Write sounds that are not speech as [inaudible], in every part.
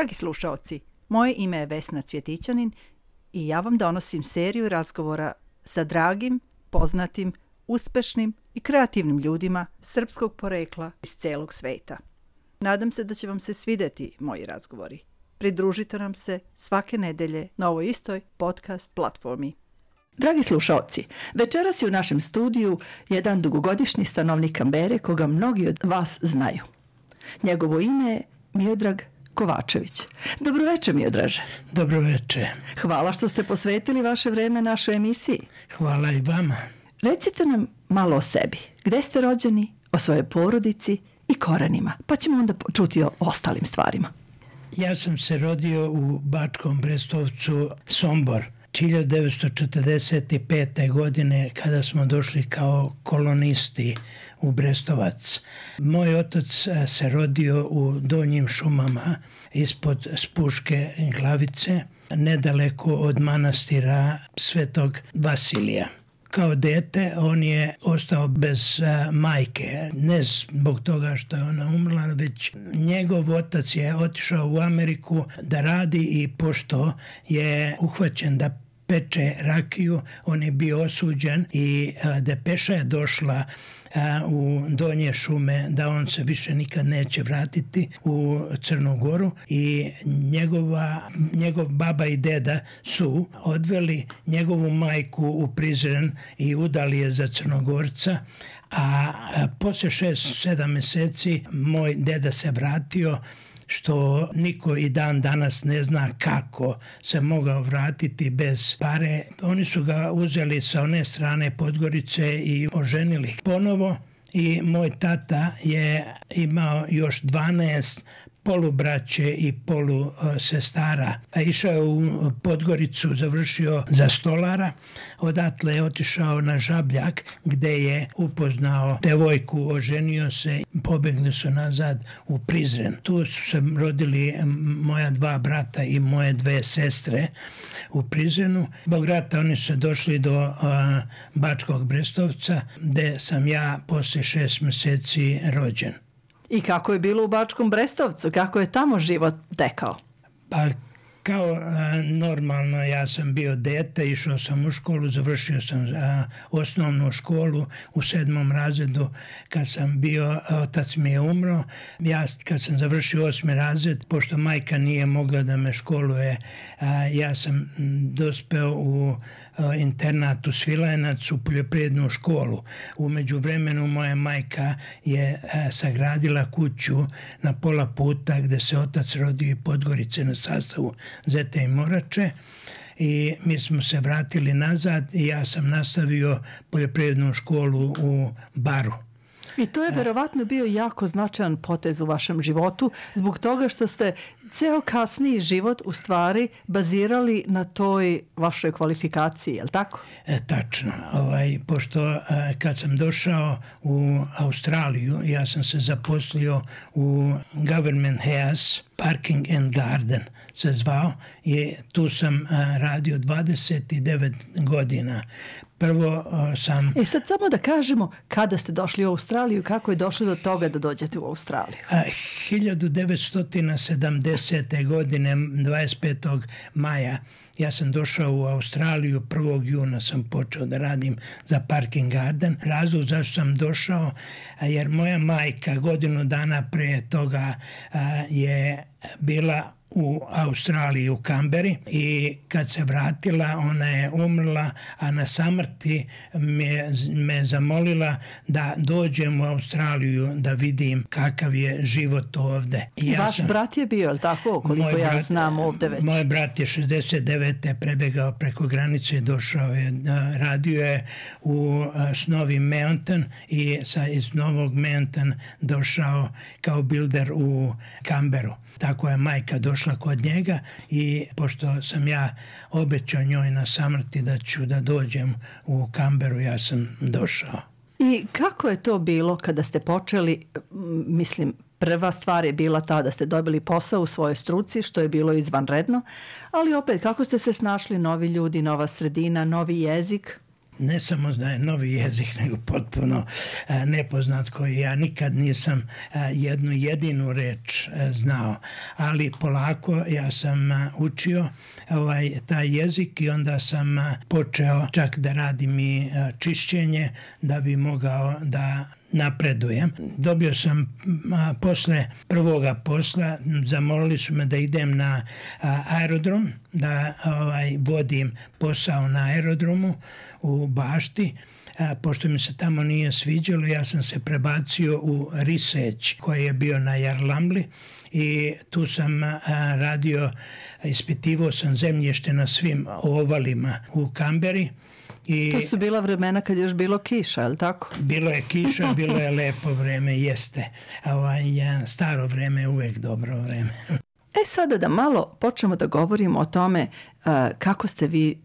Dragi slušaoci, moje ime je Vesna Cvjetićanin i ja vam donosim seriju razgovora sa dragim, poznatim, uspešnim i kreativnim ljudima srpskog porekla iz celog sveta. Nadam se da će vam se svideti moji razgovori. Pridružite nam se svake nedelje na ovoj istoj podcast platformi. Dragi slušalci, večeras je u našem studiju jedan dugogodišnji stanovnik Kambere koga mnogi od vas znaju. Njegovo ime je Miodrag Kovačević. Dobroveče, Miodraže. Dobroveče. Hvala što ste posvetili vaše vreme našoj emisiji. Hvala i vama. Recite nam malo o sebi. Gde ste rođeni, o svojoj porodici i korenima, pa ćemo onda čuti o ostalim stvarima. Ja sam se rodio u Bačkom Brestovcu Sombor 1945. godine kada smo došli kao kolonisti u Brestovac. Moj otac e, se rodio u Donjim šumama ispod Spuške glavice, nedaleko od manastira Svetog Vasilija kao dete on je ostao bez uh, majke. Ne zbog toga što je ona umrla, već njegov otac je otišao u Ameriku da radi i pošto je uhvaćen da peče rakiju, on je bio osuđen i uh, depeša je došla u donje šume da on se više nikad neće vratiti u Crnu Goru i njegova, njegov baba i deda su odveli njegovu majku u Prizren i udali je za Crnogorca a posle šest, sedam meseci moj deda se vratio što niko i dan danas ne zna kako se mogao vratiti bez pare. Oni su ga uzeli sa one strane Podgorice i oženili ponovo i moj tata je imao još 12 polubraće i polu e, sestara. A išao je u Podgoricu, završio za stolara, odatle je otišao na Žabljak gde je upoznao devojku, oženio se, pobegli su nazad u Prizren. Tu su se rodili moja dva brata i moje dve sestre u Prizrenu. Bog rata oni su došli do a, Bačkog Brestovca gde sam ja posle šest meseci rođen. I kako je bilo u Bačkom Brestovcu? Kako je tamo život tekao? Pa kao a, normalno ja sam bio dete, išao sam u školu, završio sam a, osnovnu školu u sedmom razredu kad sam bio, otac mi je umro. Ja kad sam završio osmi razred, pošto majka nije mogla da me školuje, a, ja sam dospeo u internatu Svilajnac u poljoprivrednu školu. Umeđu vremenu moja majka je sagradila kuću na pola puta gde se otac rodio i Podgorice na sastavu Zete i Morače i mi smo se vratili nazad i ja sam nastavio poljoprivrednu školu u Baru. I to je verovatno bio jako značajan potez u vašem životu zbog toga što ste ceo kasniji život u stvari bazirali na toj vašoj kvalifikaciji, je li tako? E, tačno. Ovaj, pošto e, kad sam došao u Australiju, ja sam se zaposlio u Government House Parking and Garden se zvao i tu sam e, radio 29 godina. Prvo a, sam... E sad samo da kažemo kada ste došli u Australiju, kako je došlo do toga da dođete u Australiju? A, 1970 2010. godine 25. maja ja sam došao u Australiju 1. juna sam počeo da radim za Parking Garden. Razlog zašto sam došao jer moja majka godinu dana pre toga je bila u Australiji u Kamberi i kad se vratila ona je umrla, a na samrti me, me zamolila da dođem u Australiju da vidim kakav je život ovde. I ja Vaš sam, brat je bio, tako, koliko ja brat, znam ovde već? Moj brat je 69. prebegao preko granice došao je, radio je u Snowy Mountain i sa, iz Novog Mountain došao kao builder u Kamberu. Tako je majka došla kod njega i pošto sam ja obećao njoj na samrti da ću da dođem u Kamberu, ja sam došao. I kako je to bilo kada ste počeli, mislim, prva stvar je bila ta da ste dobili posao u svojoj struci, što je bilo izvanredno, ali opet kako ste se snašli novi ljudi, nova sredina, novi jezik? Ne samo da je novi jezik, nego potpuno nepoznat koji ja nikad nisam jednu jedinu reč znao. Ali polako ja sam učio ovaj, taj jezik i onda sam počeo čak da radim i čišćenje da bi mogao da napredujem. Dobio sam a, posle prvoga posla, zamolili su me da idem na a, aerodrom, da ovaj, vodim posao na aerodromu u Bašti. A, pošto mi se tamo nije sviđalo, ja sam se prebacio u Riseć koji je bio na Jarlamli i tu sam a, radio, ispitivao sam zemlješte na svim ovalima u Kamberi I to su bila vremena kad je još bilo kiša, je tako? Bilo je kiša, [laughs] bilo je lepo vreme, jeste. Ovaj, staro vreme je uvek dobro vreme. E sada da malo počnemo da govorimo o tome uh, kako ste vi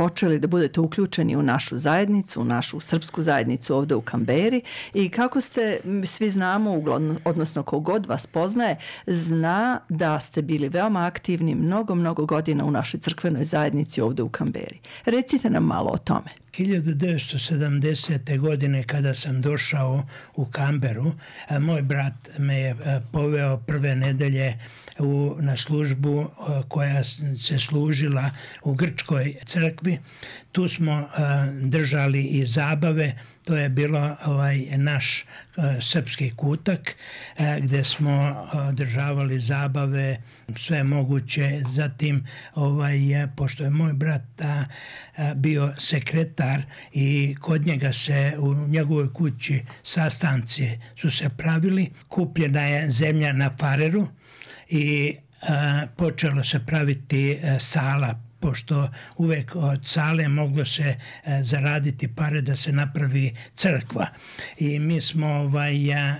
počeli da budete uključeni u našu zajednicu, u našu srpsku zajednicu ovde u Kamberi i kako ste, svi znamo, odnosno kogod vas poznaje, zna da ste bili veoma aktivni mnogo, mnogo godina u našoj crkvenoj zajednici ovde u Kamberi. Recite nam malo o tome. 1970. godine kada sam došao u Kamberu, moj brat me je poveo prve nedelje u, na službu koja se služila u Grčkoj crkvi. Tu smo držali i zabave, to je bilo ovaj naš srpski kutak gde smo održavali zabave sve moguće. Zatim ovaj pošto je moj brat bio sekretar i kod njega se u njegovoj kući sastanci su se pravili. Kupljena je zemlja na Fareru i a, počelo se praviti a, sala pošto uvek od sale moglo se e, zaraditi pare da se napravi crkva. I mi smo, ovaj, ja,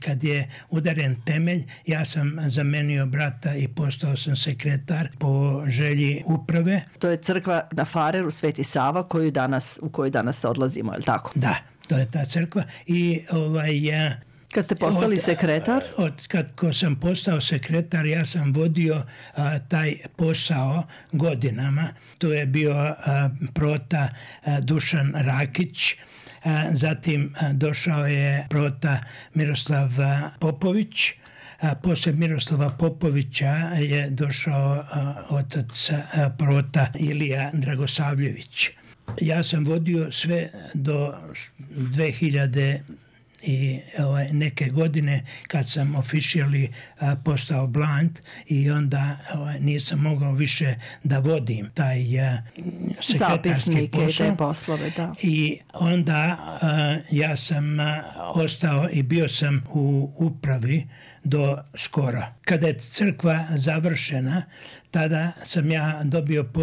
kad je udaren temelj, ja sam zamenio brata i postao sam sekretar po želji uprave. To je crkva na Fareru Sveti Sava koju danas, u kojoj danas odlazimo, je li tako? Da, to je ta crkva i ovaj, ja, Kad ste postali od, sekretar? Od, kad ko sam postao sekretar, ja sam vodio a, taj posao godinama. To je bio a, prota a, Dušan Rakić, zatim došao je prota Miroslav Popović, a posle Miroslava Popovića je došao otac prota Ilija Dragosavljević. Ja sam vodio sve do 2000 i ovaj, neke godine kad sam officially a, postao blind i onda ovaj, nisam mogao više da vodim taj a, sekretarski posao. te poslove, da. I onda a, ja sam ostao i bio sam u upravi do skora. Kada je crkva završena, tada sam ja dobio, po,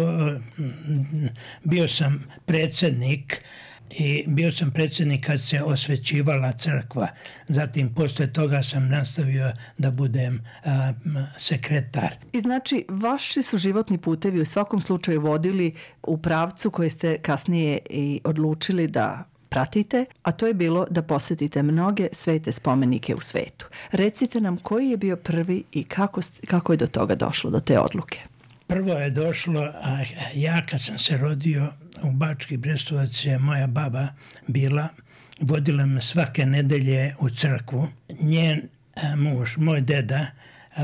bio sam predsednik i bio sam predsjednik kad se osvećivala crkva. Zatim posle toga sam nastavio da budem a, sekretar. I znači vaši su životni putevi u svakom slučaju vodili u pravcu koje ste kasnije i odlučili da pratite, a to je bilo da posetite mnoge svete spomenike u svetu. Recite nam koji je bio prvi i kako, kako je do toga došlo, do te odluke? Prvo je došlo, a ja kad sam se rodio u Bački Brestovac je moja baba bila, vodila me svake nedelje u crkvu. Njen muž, moj deda,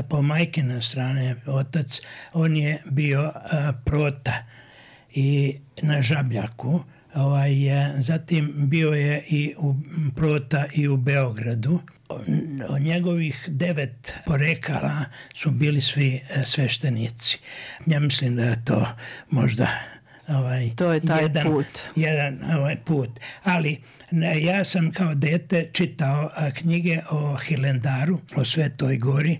po majkine strane otac, on je bio prota i na žabljaku. Ovaj, zatim bio je i u prota i u Beogradu o njegovih devet porekala su bili svi e, sveštenici. Ja mislim da je to možda ovaj, to je taj jedan, put. Jedan ovaj put. Ali ne, ja sam kao dete čitao a, knjige o Hilendaru, o Svetoj gori,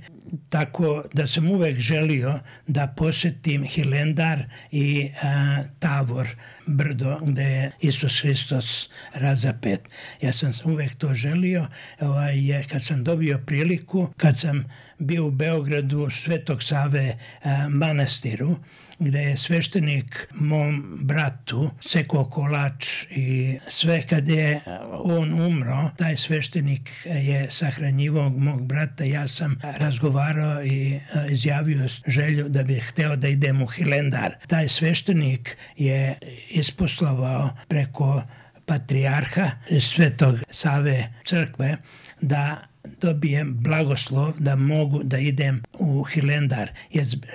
tako da sam uvek želio da posetim Hilendar i a, Tavor, brdo gde je Isus Hristos razapet. Ja sam uvek to želio. Ovaj, kad sam dobio priliku, kad sam bio u Beogradu Svetog Save a, manastiru, gde je sveštenik mom bratu sekao kolač i sve kad je on umro, taj sveštenik je sahranjivao mog brata, ja sam razgovarao razgovarao i izjavio želju da bih hteo da idem u Hilendar. Taj sveštenik je isposlovao preko patrijarha Svetog Save crkve da dobijem blagoslov da mogu da idem u Hilendar,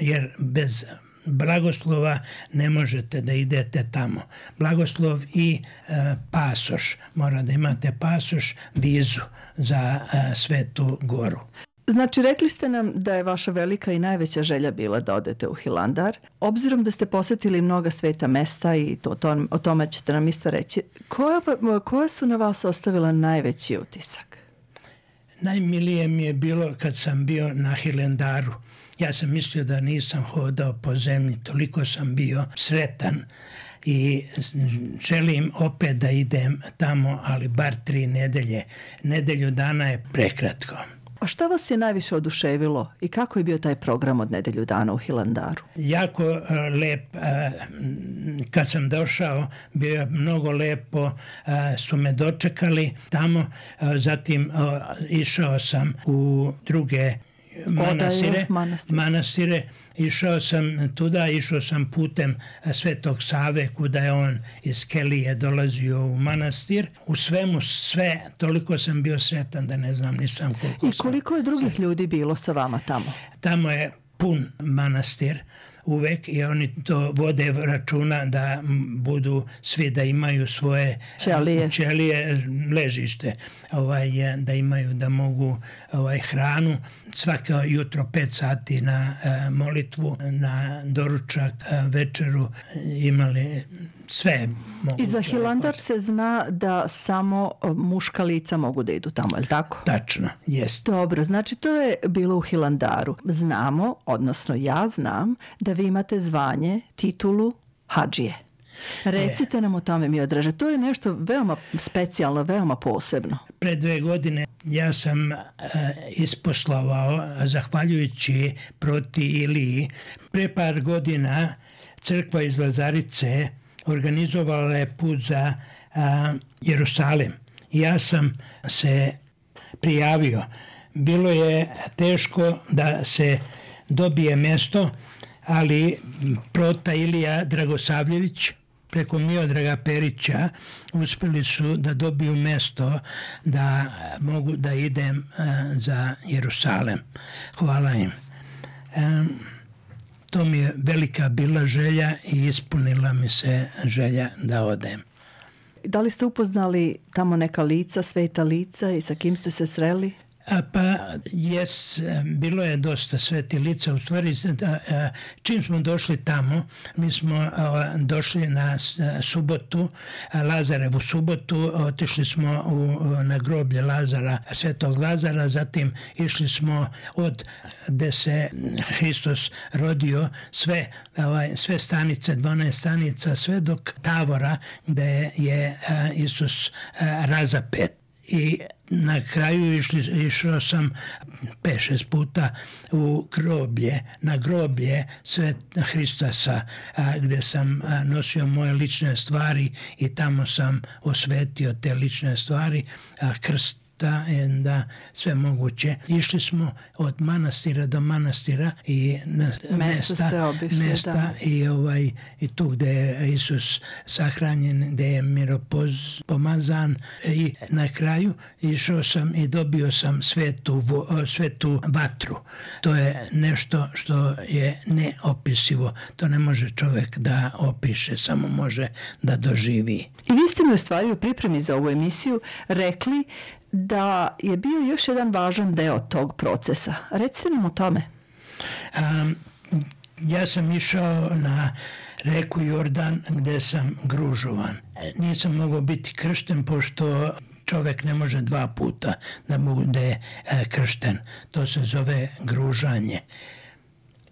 jer bez blagoslova ne možete da idete tamo. Blagoslov i e, pasoš. Mora da imate pasoš, vizu za e, Svetu goru. Znači, rekli ste nam da je vaša velika i najveća želja bila da odete u Hilandar. Obzirom da ste posetili mnoga sveta mesta i to, to, o tome ćete nam isto reći, koja, koja su na vas ostavila najveći utisak? Najmilije mi je bilo kad sam bio na Hilandaru. Ja sam mislio da nisam hodao po zemlji, toliko sam bio sretan i želim opet da idem tamo, ali bar tri nedelje. Nedelju dana je prekratko. A šta vas je najviše oduševilo i kako je bio taj program od nedelju dana u Hilandaru? Jako uh, lep. Uh, kad sam došao, bio je mnogo lepo. Uh, su me dočekali tamo. Zatim išao sam u druge manastire, manastire. manastire. Išao sam tuda, išao sam putem Svetog Save kuda je on iz Kelije dolazio u manastir. U svemu sve, toliko sam bio sretan da ne znam nisam koliko I koliko je drugih sam... ljudi bilo sa vama tamo? Tamo je pun manastir uvek i oni to vode računa da budu svi da imaju svoje ćelije, ćelije ležište ovaj, da imaju da mogu ovaj, hranu. Svako jutro 5 sati na e, molitvu na doručak, e, večeru imali sve moguće. I za Hilandar se zna da samo e, muška lica mogu da idu tamo, je li tako? Tačno, jest. Dobro, znači to je bilo u Hilandaru. Znamo, odnosno ja znam, da vi imate zvanje, titulu Hadžije. Recite nam o tome mi odraže. To je nešto veoma specijalno, veoma posebno. Pre dve godine ja sam uh, isposlovao, zahvaljujući proti Iliji, pre par godina crkva iz Lazarice organizovala je put za a, Jerusalim. Ja sam se prijavio. Bilo je teško da se dobije mesto, ali prota Ilija Dragosavljević preko Miodraga Perića uspeli su da dobiju mesto da mogu da idem za Jerusalem. Hvala im. Um, to mi je velika bila želja i ispunila mi se želja da odem. Da li ste upoznali tamo neka lica, sveta lica i sa kim ste se sreli? Pa jes, bilo je dosta sveti lica. U stvari, da, čim smo došli tamo, mi smo došli na subotu, Lazarevu subotu, otišli smo u, na groblje Lazara, svetog Lazara, zatim išli smo od gde se Hristos rodio sve, ovaj, sve stanice, 12 stanica, sve dok Tavora gde je Isus razapet i na kraju išli, išao sam 5-6 puta u groblje, na groblje Svet Hristasa a, gde sam a, nosio moje lične stvari i tamo sam osvetio te lične stvari, a krst mesta, da sve moguće. Išli smo od manastira do manastira i na mesta, obišli, mesta da. i ovaj i tu gde je Isus sahranjen, gde je miropoz pomazan i na kraju išao sam i dobio sam svetu, svetu vatru. To je nešto što je neopisivo. To ne može čovek da opiše, samo može da doživi. I vi ste mi u stvari u pripremi za ovu emisiju rekli da je bio još jedan važan deo tog procesa. Recite nam o tome. Um, ja sam išao na reku Jordan gde sam gružovan. Nisam mogao biti kršten pošto čovek ne može dva puta da bude e, kršten. To se zove gružanje.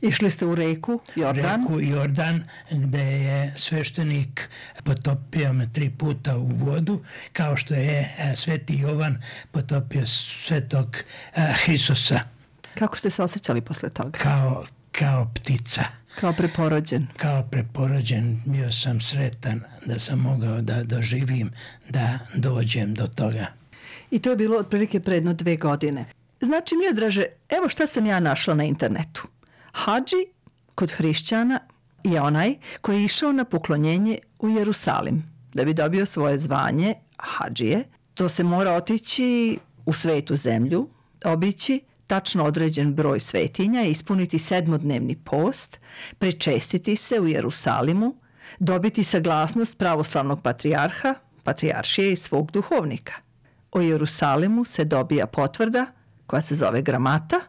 Išli ste u reku Jordan? Reku Jordan gde je sveštenik potopio me tri puta u vodu kao što je e, sveti Jovan potopio svetog e, Hristosa. Kako ste se osjećali posle toga? Kao, kao ptica. Kao preporođen. Kao preporođen. Bio sam sretan da sam mogao da doživim, da dođem do toga. I to je bilo otprilike predno dve godine. Znači, mi odraže, evo šta sam ja našla na internetu. Hadži kod hrišćana je onaj koji je išao na poklonjenje u Jerusalim da bi dobio svoje zvanje hađije. To se mora otići u svetu zemlju, obići tačno određen broj svetinja, ispuniti sedmodnevni post, prečestiti se u Jerusalimu, dobiti saglasnost pravoslavnog patrijarha, patrijaršije i svog duhovnika. O Jerusalimu se dobija potvrda, koja se zove gramata,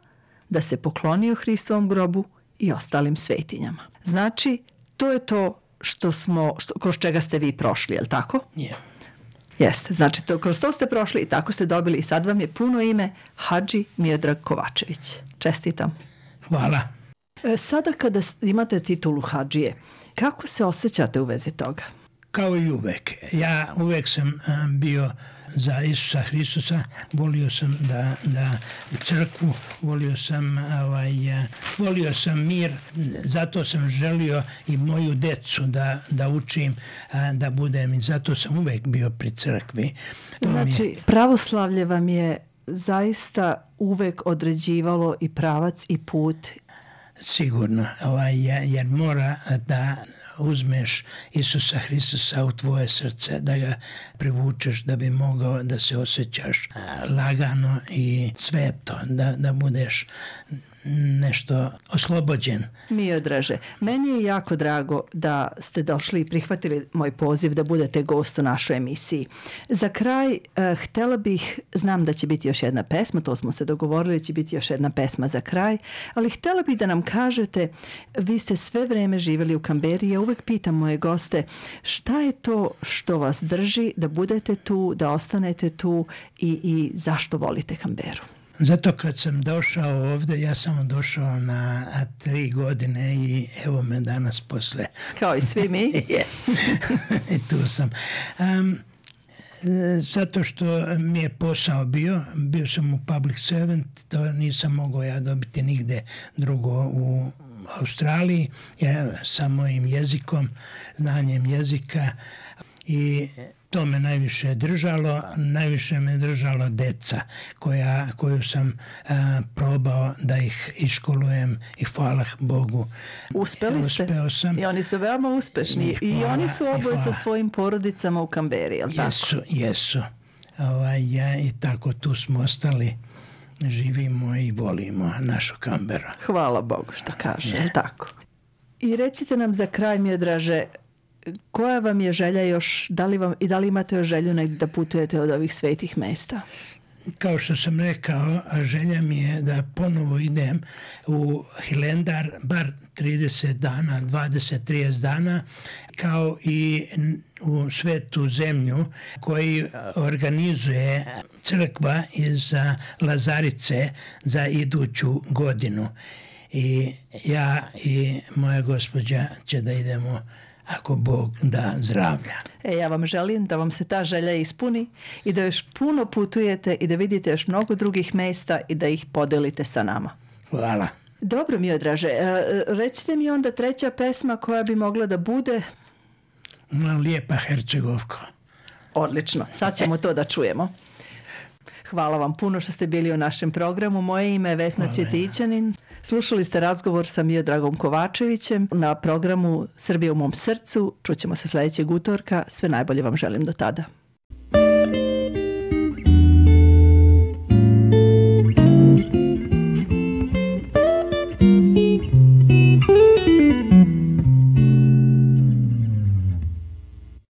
da se poklonio Hristovom grobu i ostalim svetinjama. Znači, to je to što smo, što, kroz čega ste vi prošli, je li tako? Je. Jeste, znači to, kroz to ste prošli i tako ste dobili i sad vam je puno ime Hadži Miodrag Kovačević. Čestitam. Hvala. E, sada kada imate titulu Hadžije, kako se osjećate u vezi toga? Kao i uvek. Ja uvek sam bio za Isusa Hristusa, volio sam da, da crkvu, volio sam, ovaj, volio sam mir, zato sam želio i moju decu da, da učim, da budem i zato sam uvek bio pri crkvi. To znači, je... pravoslavlje vam je zaista uvek određivalo i pravac i put. Sigurno, ovaj, jer mora da uzmeš Isusa Hristusa u tvoje srce, da ga privučeš da bi mogao da se osjećaš lagano i sveto, da, da budeš nešto oslobođen. Mi odraže. Meni je jako drago da ste došli i prihvatili moj poziv da budete gost u našoj emisiji. Za kraj, eh, htela bih, znam da će biti još jedna pesma, to smo se dogovorili, će biti još jedna pesma za kraj, ali htela bih da nam kažete, vi ste sve vreme živjeli u Kamberi, ja uvek pitam moje goste, šta je to što vas drži da budete tu, da ostanete tu i, i zašto volite Kamberu? Zato kad sam došao ovde, ja sam došao na tri godine i evo me danas posle. Kao i svi mi. [laughs] [laughs] Tu sam. Um, zato što mi je posao bio, bio sam u public servant, to nisam mogao ja dobiti nigde drugo u Australiji, ja, sa mojim jezikom, znanjem jezika i to me najviše držalo, najviše me držalo deca koja, koju sam a, probao da ih iškolujem i hvala Bogu. Uspeli ste? Uspeo sam. I oni su veoma uspešni. I, hvala, I oni su oboje sa svojim porodicama u Kamberi, je li tako? Jesu, jesu. Ovaj, ja, I tako tu smo ostali živimo i volimo našu Kamberu. Hvala Bogu što kaže, tako? I recite nam za kraj, mi je draže, koja vam je želja još, da li vam, i da li imate još želju negdje da putujete od ovih svetih mesta? Kao što sam rekao, želja mi je da ponovo idem u Hilendar, bar 30 dana, 20-30 dana, kao i u svetu zemlju koji organizuje crkva iz Lazarice za iduću godinu. I ja i moja gospođa će da idemo ako Bog da zdravlja. E, ja vam želim da vam se ta želja ispuni i da još puno putujete i da vidite još mnogo drugih mesta i da ih podelite sa nama. Hvala. Dobro mi odraže. E, recite mi onda treća pesma koja bi mogla da bude... Lijepa Hercegovka. Odlično. Sad ćemo to da čujemo. Hvala vam puno što ste bili u našem programu. Moje ime je Vesna Cvjetićanin. Slušali ste razgovor sa Miodragom Kovačevićem na programu Srbije u mom srcu. Čućemo se sledećeg utorka. Sve najbolje vam želim do tada.